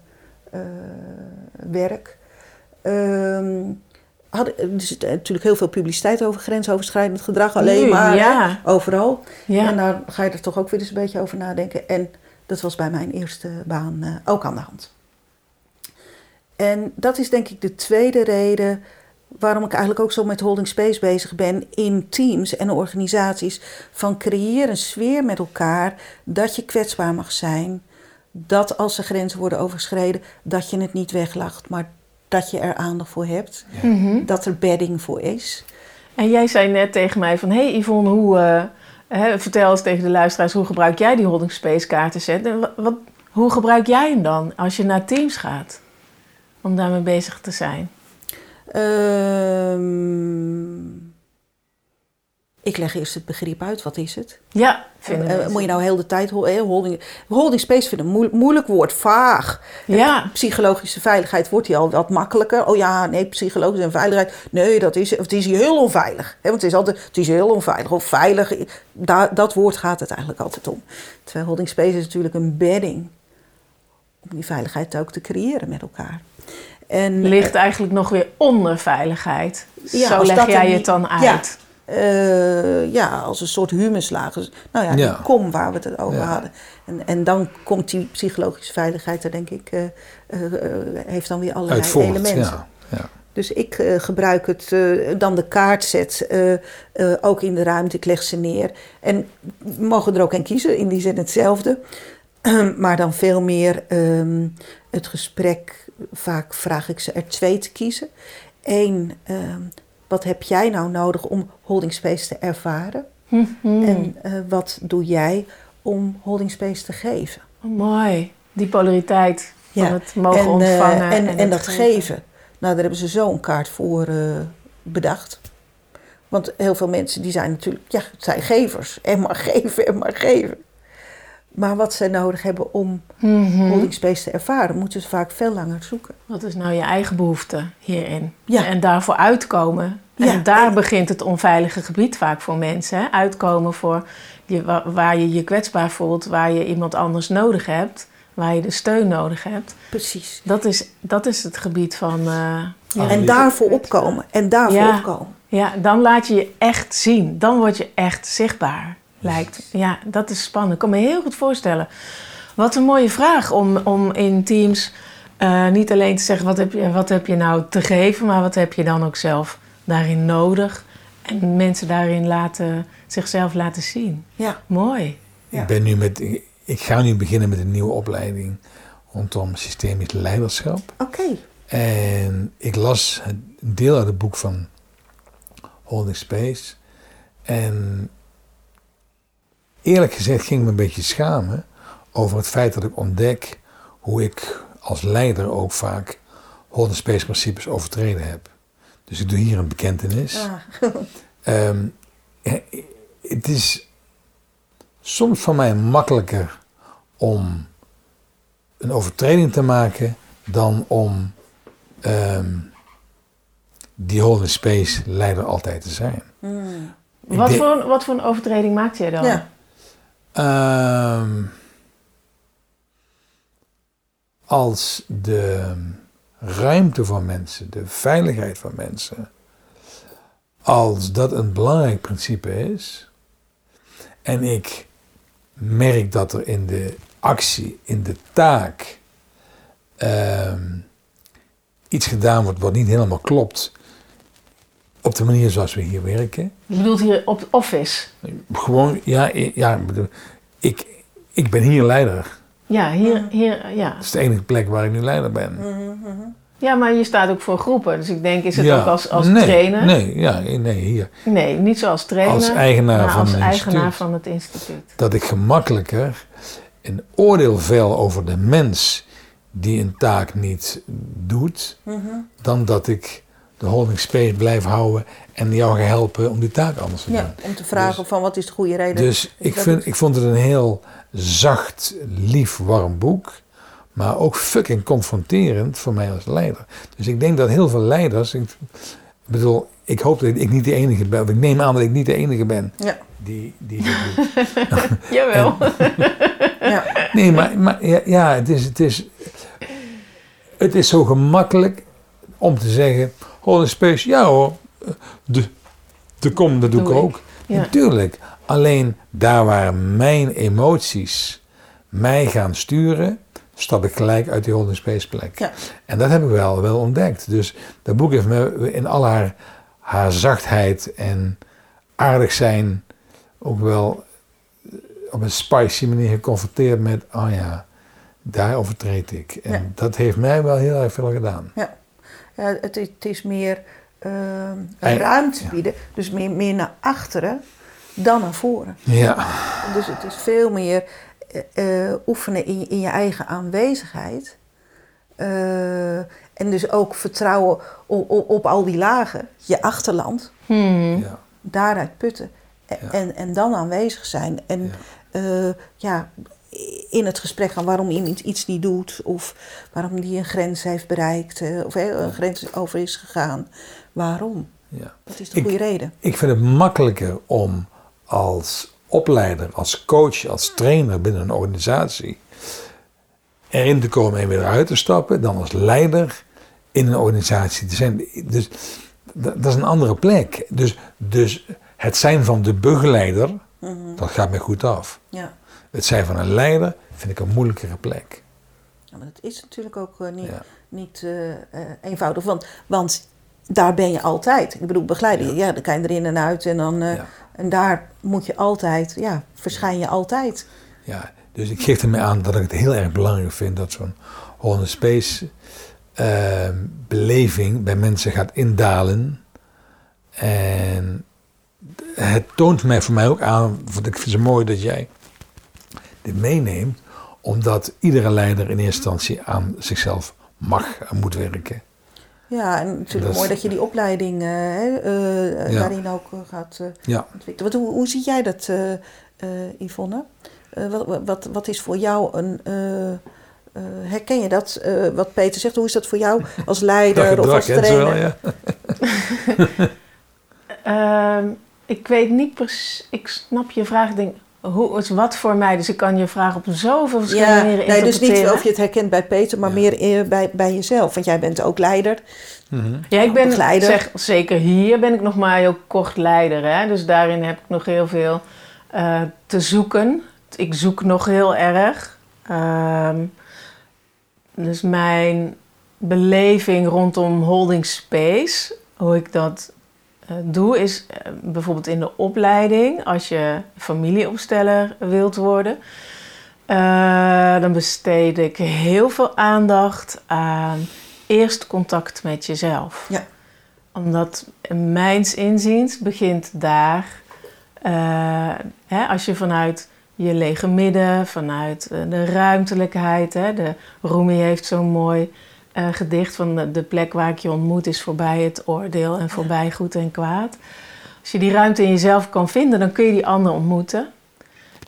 werk. Ehm had, er is natuurlijk heel veel publiciteit over grensoverschrijdend gedrag. Alleen Nu, maar, hè, overal. Ja. En daar ga je er toch ook weer eens een beetje over nadenken. En dat was bij mijn eerste baan eh, ook aan de hand. En dat is denk ik de tweede reden waarom ik eigenlijk ook zo met holding space bezig ben in teams en organisaties. Van creëer een sfeer met elkaar dat je kwetsbaar mag zijn. Dat als er grenzen worden overschreden, dat je het niet weglacht, maar dat je er aandacht voor hebt. Mhm. Dat er bedding voor is. En jij zei net tegen mij van... hey Yvonne, hoe, eh, vertel eens tegen de luisteraars... hoe gebruik jij die holding space kaarten? En wat, hoe gebruik jij hem dan als je naar teams gaat? Om daarmee bezig te zijn. Ehm, ik leg eerst het begrip uit. Wat is het? Ja, vinden Eh, moet je nou heel de tijd hol- eh, holding, holding space vinden? Moe- moeilijk woord, vaag. Ja. Psychologische veiligheid wordt hier al wat makkelijker. Oh ja, nee, psychologische en veiligheid. Nee, dat is, het is hier heel onveilig. Hè, want het is altijd, het is heel onveilig of veilig. Dat woord gaat het eigenlijk altijd om. Terwijl holding space is natuurlijk een bedding. Om die veiligheid ook te creëren met elkaar. En, Ligt eigenlijk nog weer onder veiligheid. Ja, Zo leg jij niet- het dan Ja. Eh, ja, als een soort humuslagen. Nou ja, Ja. die kom waar we het over Ja. hadden. En, en dan komt die psychologische veiligheid er, denk ik, eh, eh, heeft dan weer allerlei elementen. ja. Dus ik gebruik het, dan de kaartset, ook in de ruimte. Ik leg ze neer. En we mogen er ook een kiezen, in die zin hetzelfde. [CLEARS THROAT] maar dan veel meer ehm, het gesprek. Vaak vraag ik ze er twee te kiezen. Eén, ehm, wat heb jij nou nodig om holding space te ervaren? Mhm. En eh, wat doe jij om holding space te geven? Oh, mooi. Die polariteit van Ja. het mogen en, eh, ontvangen. en, en, het dat geven. Nou, daar hebben ze zo'n kaart voor eh, bedacht. Want heel veel mensen die zijn natuurlijk, ja, het zijn gevers. En maar geven, en maar geven. Maar wat ze nodig hebben om Mhm. holding space te ervaren, moeten ze vaak veel langer zoeken. Wat is nou je eigen behoefte hierin? Ja. En daarvoor uitkomen. Ja. En daar En- begint het onveilige gebied vaak voor mensen. Hè? Uitkomen voor je, wa- waar je je kwetsbaar voelt, waar je iemand anders nodig hebt, waar je de steun nodig hebt. Precies. Dat is, dat is het gebied van. eh, ja. En daarvoor opkomen. En daarvoor Ja. opkomen. ja, dan laat je je echt zien. Dan word je echt zichtbaar. Lijkt. Ja, dat is spannend. Ik kan me heel goed voorstellen. Wat een mooie vraag om, om in teams eh, niet alleen te zeggen wat heb, je, wat heb je nou te geven, maar wat heb je dan ook zelf daarin nodig. En mensen daarin laten, zichzelf laten zien. Ja. Mooi. Ja. Ik, ben nu met, ik ga nu beginnen met een nieuwe opleiding rondom systemisch leiderschap. Oké. En ik las een deel uit het boek van Holding Space. En eerlijk gezegd ging ik me een beetje schamen over het feit dat ik ontdek hoe ik als leider ook vaak Holding Space principes overtreden heb. Dus ik doe hier een bekentenis. Ah. [LAUGHS] Ehm, het is soms voor mij makkelijker om een overtreding te maken dan om ehm, die holding space leider altijd te zijn. Hmm. Wat voor, wat voor een overtreding maakt jij dan? Ja. Ehm, als de ruimte van mensen, de veiligheid van mensen, als dat een belangrijk principe is, en ik merk dat er in de actie, in de taak, ehm, iets gedaan wordt wat niet helemaal klopt, op de manier zoals we hier werken, Je bedoelt hier op office. gewoon, ja, ja ik bedoel, ik, ik ben hier leider. Ja, hier, hier, ja. Dat is de enige plek waar ik nu leider ben. ja, maar je staat ook voor groepen. Dus ik denk, is het Ja. ook als, als nee, trainer? Nee, ja, nee, hier. Nee, niet zoals trainer. Als eigenaar maar van als eigenaar van het instituut. Dat ik gemakkelijker een oordeel vel over de mens die een taak niet doet, Mhm. dan dat ik de holding space blijf houden en jou ga helpen om die taak anders te doen. Ja, om te vragen van wat is de goede reden. Dus ik, vind, ik vond het een heel zacht, lief, warm boek. Maar ook fucking confronterend voor mij als leider. Dus ik denk dat heel veel leiders. Ik bedoel, ik hoop dat ik niet de enige ben. Ik neem aan dat ik niet de enige ben Ja. die, die dit doet. [LAUGHS] Jawel. [LAUGHS] Ja. Nee, maar, maar ja, ja, het, is, het, is, het is zo gemakkelijk om te zeggen: Holy Space, ja hoor, de, de kom, dat doe, Doe ik ik. ook. Ja. Natuurlijk. Alleen daar waar mijn emoties mij gaan sturen, stap ik gelijk uit die holding space plek. Ja. En dat heb ik wel, wel ontdekt. Dus dat boek heeft me in al haar, haar zachtheid en aardig zijn ook wel op een spicy manier geconfronteerd met, oh ja, daar overtreed ik. En Ja. dat heeft mij wel heel erg veel gedaan. Ja, het, is, het is meer ehm, ruimte ja. bieden. Dus meer, meer naar achteren dan naar voren. Ja, Dus het is veel meer eh, eh, oefenen in, je- in je eigen aanwezigheid. Eh, en dus ook vertrouwen op, op, op al die lagen, je achterland, Hmm. ja. daaruit putten. En, Ja. en, en dan aanwezig zijn. En ja, in het gesprek gaan waarom iemand iets niet doet. Of waarom die een grens heeft bereikt. eh, Of eh, een grens over is gegaan. Waarom? ja. Dat is de goede reden. Ik vind het makkelijker om als opleider, als coach, als trainer binnen een organisatie erin te komen en weer eruit te stappen, dan als leider in een organisatie te zijn. Dus dat, is een andere plek. Dus, dus het zijn van de begeleider, dat gaat mij goed af. Ja. Het zijn van een leider vind ik een moeilijkere plek. Ja, maar dat is natuurlijk ook eh, niet, Ja. niet eh, eh, eenvoudig. Want, want daar ben je altijd. Ik bedoel, begeleiden, ja. dan kan je erin en uit. En, dan, Ja. en daar moet je altijd, ja, verschijn je altijd. Ja, dus ik geef ermee aan dat ik het heel erg belangrijk vind dat zo'n Holland Space beleving bij mensen gaat indalen. En het toont mij voor mij ook aan, want ik vind het zo mooi dat jij dit meeneemt, omdat iedere leider in eerste instantie aan zichzelf mag en moet werken. Ja, en natuurlijk Dat mooi dat je die opleiding eh, hè, eh, Ja. daarin ook eh, gaat eh, Ja, ontwikkelen. Wat, hoe, hoe zie jij dat, eh eh, Yvonne? Eh, wat, wat, wat is voor jou een... eh, eh, herken je dat, eh, wat Peter zegt? Hoe is dat voor jou als [LAUGHS] leider dat of als trainer? wel, ja. [LAUGHS] Ehm, ik weet niet precies. Ik snap je vraag. Ik denk, hoe is wat voor mij? Dus ik kan je vraag op zoveel verschillende Ja, manieren nee, dus niet interpreteren. of je het herkent bij Peter, maar Ja. meer bij, bij jezelf. Want jij bent ook leider. Mhm. Ja, ik ben zeg, zeker hier ben ik nog maar heel kort leider. Hè? Dus daarin heb ik nog heel veel eh, te zoeken. Ik zoek nog heel erg. Ehm, dus mijn beleving rondom holding space, hoe ik dat doe, is eh, bijvoorbeeld in de opleiding, als je familieopsteller wilt worden, eh, dan besteed ik heel veel aandacht aan eerst contact met jezelf. Ja. Omdat mijns inziens begint daar, eh, hè, als je vanuit je lege midden, vanuit eh, de ruimtelijkheid, hè, de Rumi heeft zo'n mooi eh, gedicht van de, de plek waar ik je ontmoet is voorbij het oordeel en voorbij goed en kwaad. Als je die ruimte in jezelf kan vinden, dan kun je die ander ontmoeten.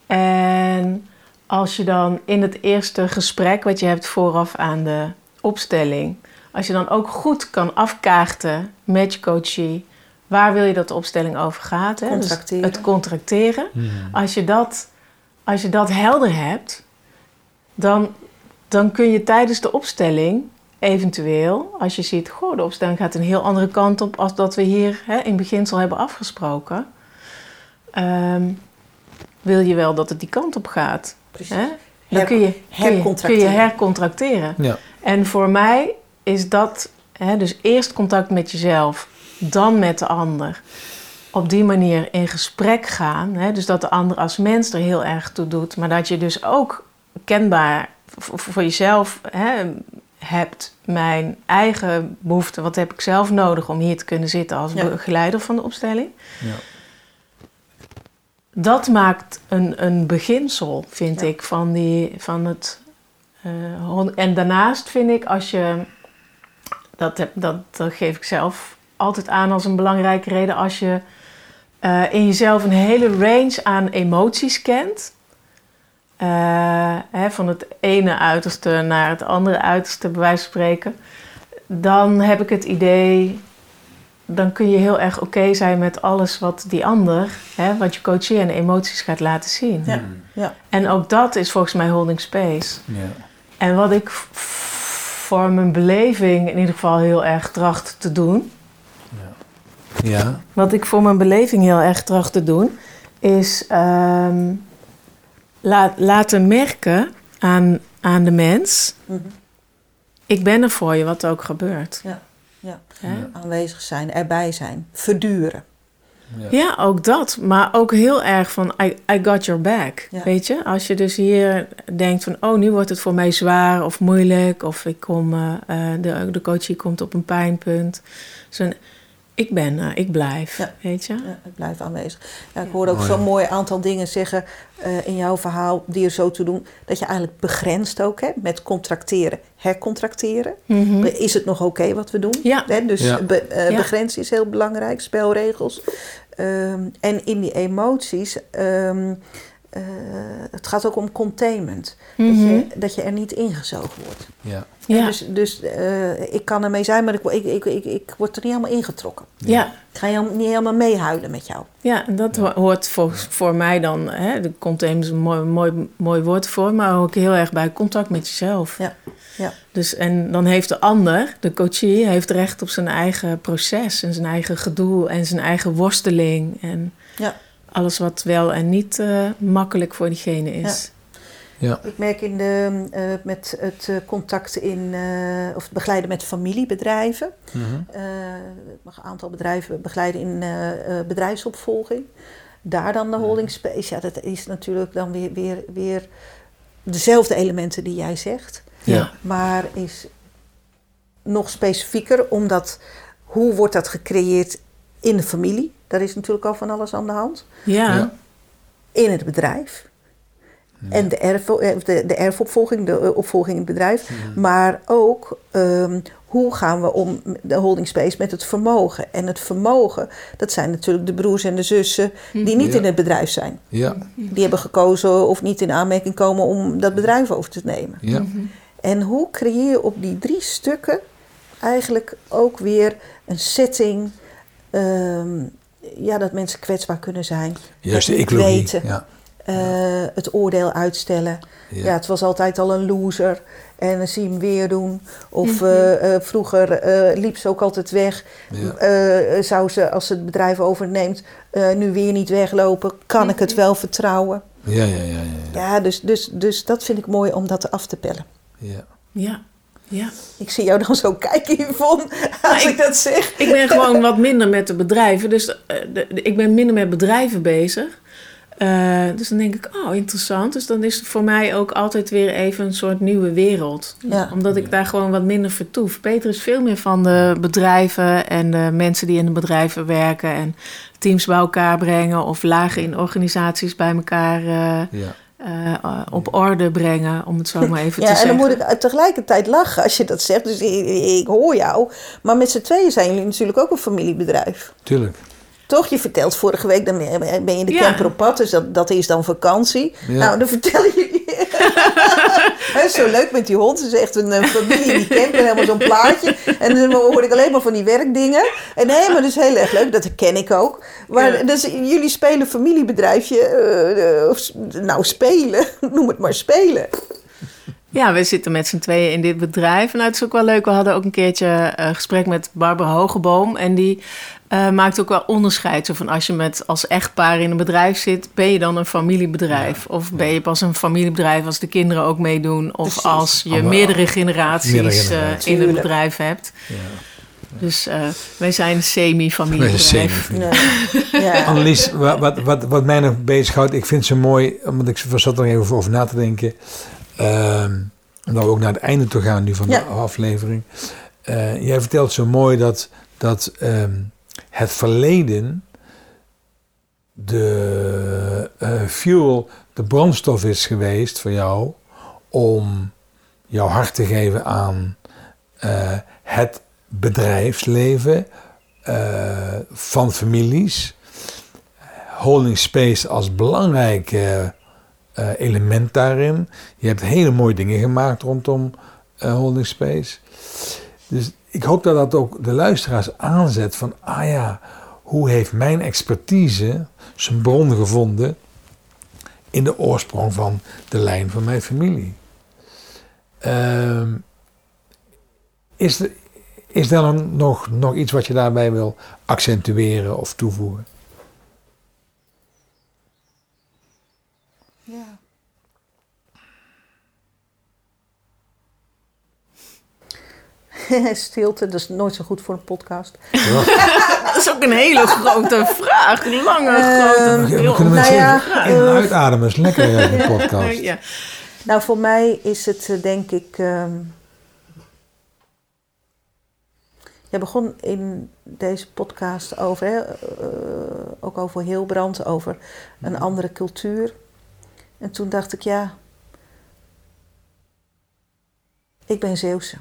En als je dan in het eerste gesprek wat je hebt vooraf aan de opstelling, als je dan ook goed kan afkaarten met je coachie, waar wil je dat de opstelling over gaat? Hè? Dus Contracteren. het contracteren. Als je dat, als je dat helder hebt, dan, dan kun je tijdens de opstelling eventueel, als je ziet, goh, de opstelling gaat een heel andere kant op als dat we hier hè, in beginsel hebben afgesproken. Ehm, wil je wel dat het die kant op gaat? Precies. Hè? Dan kun je, kun je, kun je hercontracteren. Ja. En voor mij is dat hè, dus eerst contact met jezelf, dan met de ander. Op die manier in gesprek gaan. Hè, dus dat de ander als mens er heel erg toe doet. Maar dat je dus ook kenbaar voor jezelf hè, hebt. Mijn eigen behoefte. Wat heb ik zelf nodig om hier te kunnen zitten als Ja. begeleider van de opstelling. Ja. Dat maakt een, een beginsel, vind Ja. ik, van, die, van het. eh, en daarnaast vind ik, als je. Dat, heb, dat, dat geef ik zelf altijd aan als een belangrijke reden. Als je eh, in jezelf een hele range aan emoties kent. Eh, hè, van het ene uiterste naar het andere uiterste, bij wijze van spreken. Dan heb ik het idee dan kun je heel erg oké zijn met alles wat die ander, hè, wat je coachie en emoties gaat laten zien. Ja. Ja. En ook dat is volgens mij holding space. Ja. En wat ik voor mijn beleving in ieder geval heel erg tracht te doen, Ja. wat ik voor mijn beleving heel erg tracht te doen, is ehm, la- laten merken aan, aan de mens. Mhm. Ik ben er voor je, wat er ook gebeurt. Ja, ja. Aanwezig zijn, erbij zijn, verduren. Ja, ook dat. Maar ook heel erg van I, I got your back. Ja. Weet je? Als je dus hier denkt van... oh, nu wordt het voor mij zwaar of moeilijk... of ik kom, eh, eh, de, de coachie komt op een pijnpunt. Zo'n, ik ben er, ik blijf. Ja. Weet je? Ja, ik blijf aanwezig. Ja, ik hoorde ook Oh, zo'n mooi aantal dingen zeggen eh, in jouw verhaal die er zo te doen. Dat je eigenlijk begrenst ook hè, met contracteren, hercontracteren. Mhm. Is het nog oké wat we doen? Ja. Hè, dus Ja. be- eh, Ja. begrenzen is heel belangrijk, spelregels. Ehm, en in die emoties, ehm, eh, het gaat ook om containment. dat, Mhm. je, dat je er niet ingezogen wordt. Ja. Ja. Dus, dus eh, ik kan ermee zijn, maar ik, ik, ik, ik, ik word er niet helemaal ingetrokken. ja. Ik ga helemaal- niet helemaal meehuilen met jou. Ja, en dat ho- hoort voor, voor mij dan, hè, de container is een mooi, mooi, mooi woord voor, maar ook heel erg bij contact met jezelf. Ja, ja. Dus, en dan heeft de ander, de coachie, heeft recht op zijn eigen proces en zijn eigen gedoe en zijn eigen worsteling en Ja. alles wat wel en niet eh, makkelijk voor diegene is. Ja. Ik merk in de, eh, met het eh, contact in, eh, of het begeleiden met familiebedrijven. Mhm. Eh, ik mag een aantal bedrijven begeleiden in eh, eh, bedrijfsopvolging. Daar dan de holding space. Ja, dat is natuurlijk dan weer, weer, weer dezelfde elementen die jij zegt. Ja. Maar is nog specifieker, omdat hoe wordt dat gecreëerd in de familie? Daar is natuurlijk al van alles aan de hand. Ja, Ja. In het bedrijf. En de, erf, eh, de, de erfopvolging, de eh, opvolging in het bedrijf. Maar ook ehm, hoe gaan we om de holding space met het vermogen. En het vermogen, dat zijn natuurlijk de broers en de zussen die niet Ja. in het bedrijf zijn. Ja. Die hebben gekozen of niet in aanmerking komen om dat bedrijf over te nemen. Ja. En hoe creëer je op die drie stukken eigenlijk ook weer een setting. ehm, ja, dat mensen kwetsbaar kunnen zijn. Juist de ecologie. weten. Ja. Eh, het oordeel uitstellen. Ja. Ja. het was altijd al een loser. En dan zie je hem weer doen. Of eh, eh, vroeger eh, liep ze ook altijd weg. Ja. Eh, zou ze, als ze het bedrijf overneemt, eh, nu weer niet weglopen? Kan ik het wel vertrouwen? Ja, ja, ja, ja. ja. Ja, dus, dus, dus dat vind ik mooi om dat af te pellen. ja. ja, ja. Ik zie jou dan zo kijken, Yvonne, als ik- ik dat zeg. Ik ben gewoon wat minder met de bedrijven. Dus de- de- ik ben minder met bedrijven bezig. Eh, dus dan denk ik, oh, interessant. Dus dan is het voor mij ook altijd weer even een soort nieuwe wereld. Ja. Omdat ik daar gewoon wat minder vertoef. Peter is veel meer van de bedrijven en de mensen die in de bedrijven werken. En teams bij elkaar brengen of lagen in organisaties bij elkaar eh, ja. eh, op orde brengen. Om het zo [LAUGHS] maar even te Ja, en zeggen. dan moet ik tegelijkertijd lachen als je dat zegt. Dus ik, ik hoor jou. Maar met z'n tweeën zijn jullie natuurlijk ook een familiebedrijf. Tuurlijk. Toch? Je vertelt vorige week, dan ben je in de Ja. camper op pad. Dus dat, dat is dan vakantie. Ja. Nou, dan vertel je... [LAUGHS] Hè, zo leuk met die hond. Het is echt een, eh, familie in die camper. Helemaal zo'n plaatje. En dan hoor ik alleen maar van die werkdingen. En nee, maar dat is heel erg leuk. Dat ken ik ook. Maar Ja. dus, jullie spelen familiebedrijfje. eh, eh, of nou, spelen. [LAUGHS] Noem het maar spelen. Ja, we zitten met z'n tweeën in dit bedrijf. En nou, het is ook wel leuk. We hadden ook een keertje een gesprek met Barbara Hogeboom. En die eh, maakt ook wel onderscheid. Zo van als je met als echtpaar in een bedrijf zit, ben je dan een familiebedrijf? Of ben je pas een familiebedrijf als de kinderen ook meedoen? Of Precies. als je Allemaal- meerdere generaties, meerdere eh, generaties. in het Tuurlijk. bedrijf hebt. Ja. Dus eh, wij zijn een semi-familiebedrijf. semi- Ja. Annelies, wa- wat, wat, wat mij nog bezighoudt, ik vind ze mooi, want ik zat er even over na te denken. Ehm omdat we ook naar het einde toe gaan nu van Ja. de aflevering. Eh, jij vertelt zo mooi dat, dat ehm, het verleden de eh, fuel, de brandstof is geweest voor jou om jouw hart te geven aan eh, het bedrijfsleven eh, van families. Holding space als belangrijk element daarin. Je hebt hele mooie dingen gemaakt rondom holding space. Dus ik hoop dat dat ook de luisteraars aanzet van, ah ja, hoe heeft mijn expertise zijn bron gevonden in de oorsprong van de lijn van mijn familie? Ehm, is, er, is er dan nog, nog iets wat je daarbij wil accentueren of toevoegen? [LAUGHS] Stilte, dat is nooit zo goed voor een podcast. [LAUGHS] Dat is ook een hele grote vraag. Een lange, Ehm, grote, We heel kunnen nou ja, in- en uitademen. is lekker [LAUGHS] in de podcast. Ja. Nou, voor mij is het eh, denk ik. ehm je begon in deze podcast over, hè, eh, ook over Hilbrand, over een andere cultuur. En toen dacht ik, ja, ik ben Zeeuwse.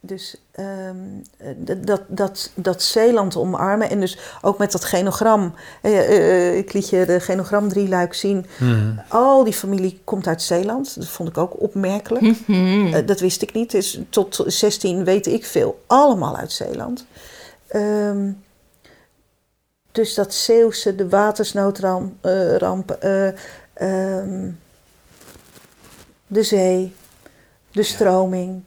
Dus ehm, eh, dat, dat, dat Zeeland omarmen en dus ook met dat genogram. Eh, eh, ik liet je de genogram drieluik zien. Hmm. Al die familie komt uit Zeeland. Dat vond ik ook opmerkelijk. [LAUGHS] Eh, dat wist ik niet. Dus tot 16 weet ik veel. Allemaal uit Zeeland. Ehm, dus dat Zeeuwse, de watersnoodramp, eh, ramp, eh, ehm, de zee, de stroming,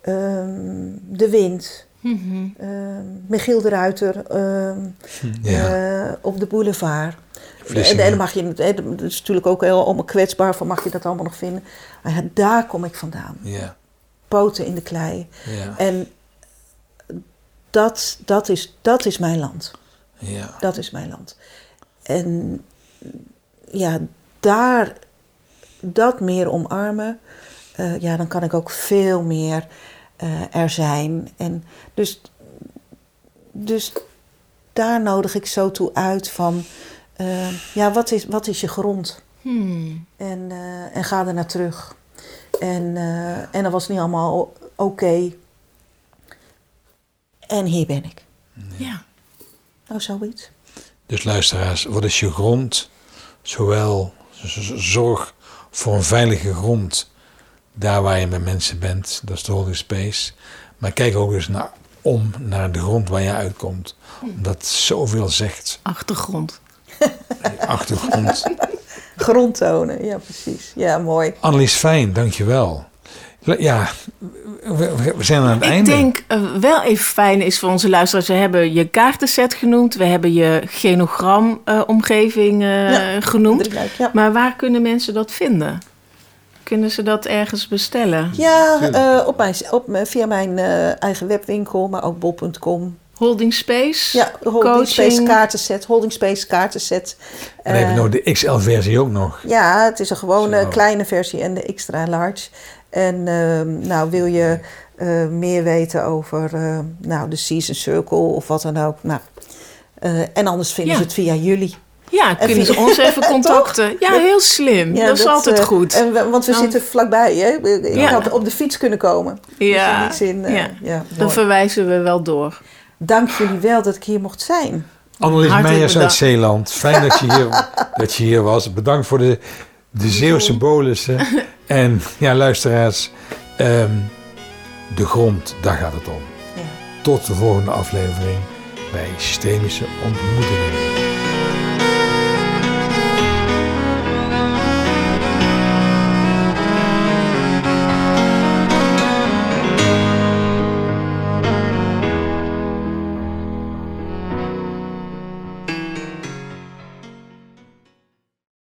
ehm, de wind. Mhm. ehm, Michiel de Ruiter ehm, Ja. eh, op de boulevard. En, en dan mag je, hè, dat is natuurlijk ook heel allemaal kwetsbaar, van mag je dat allemaal nog vinden. Maar ja, daar kom ik vandaan. Ja. Poten in de klei. Ja. En dat, dat, is, dat is mijn land. Ja. Dat is mijn land. En ja, daar dat meer omarmen, eh, ja, dan kan ik ook veel meer eh, er zijn. En dus, dus daar nodig ik zo toe uit van, eh, ja, wat is, wat is je grond? Hmm. En, eh, en ga er naar terug. En, eh, en dat was niet allemaal oké. En hier ben ik. Ja. Nou, zoiets. Dus luisteraars, wat is je grond? Zowel zorg voor een veilige grond daar waar je met mensen bent, dat is de holy space. Maar kijk ook eens naar, om naar de grond waar je uitkomt. Omdat zoveel zegt. Achtergrond. Achtergrond. [LAUGHS] Grond tonen, ja precies. Ja, mooi. Annelies Fijn, dankjewel. Ja, we, zijn aan het Ik einde. denk eh, wel even fijn is voor onze luisteraars. We hebben je kaartenset genoemd. We hebben je genogram-omgeving Ja, genoemd. Drieluik, ja. Maar waar kunnen mensen dat vinden? Kunnen ze dat ergens bestellen? Ja, eh, op mijn, op, via mijn eh, eigen webwinkel, maar ook bol.com. Holding Space? Ja, Holding coaching. Space kaartenset, Holding Space kaartenset. En dan heb je Eh, nog de XL-versie ook nog. Ja, het is een gewone Zo. kleine versie en de extra large. En ehm, nou, wil je eh, meer weten over eh, nou, de Season Circle of wat dan ook. Nou, eh, en anders vinden Ja. ze het via jullie. Ja, kunnen ze ons even [LAUGHS] contacten? Ja, heel slim. Ja, dat is altijd eh, goed. En we- want we Dan- zitten vlakbij. Hè? Ik Ja. had op de fiets kunnen komen. ja, Dus in eh, ja. ja, dan verwijzen we wel door. Dank jullie wel dat ik hier mocht zijn. Annelies Meijers uit. Zeeland. Fijn dat je hier, [LAUGHS] dat je hier was. Bedankt voor de, de Zeeuwse bolussen. [LAUGHS] En ja, luisteraars, ehm, de grond, daar gaat het om. Ja. Tot de volgende aflevering bij Systemische Ontmoetingen.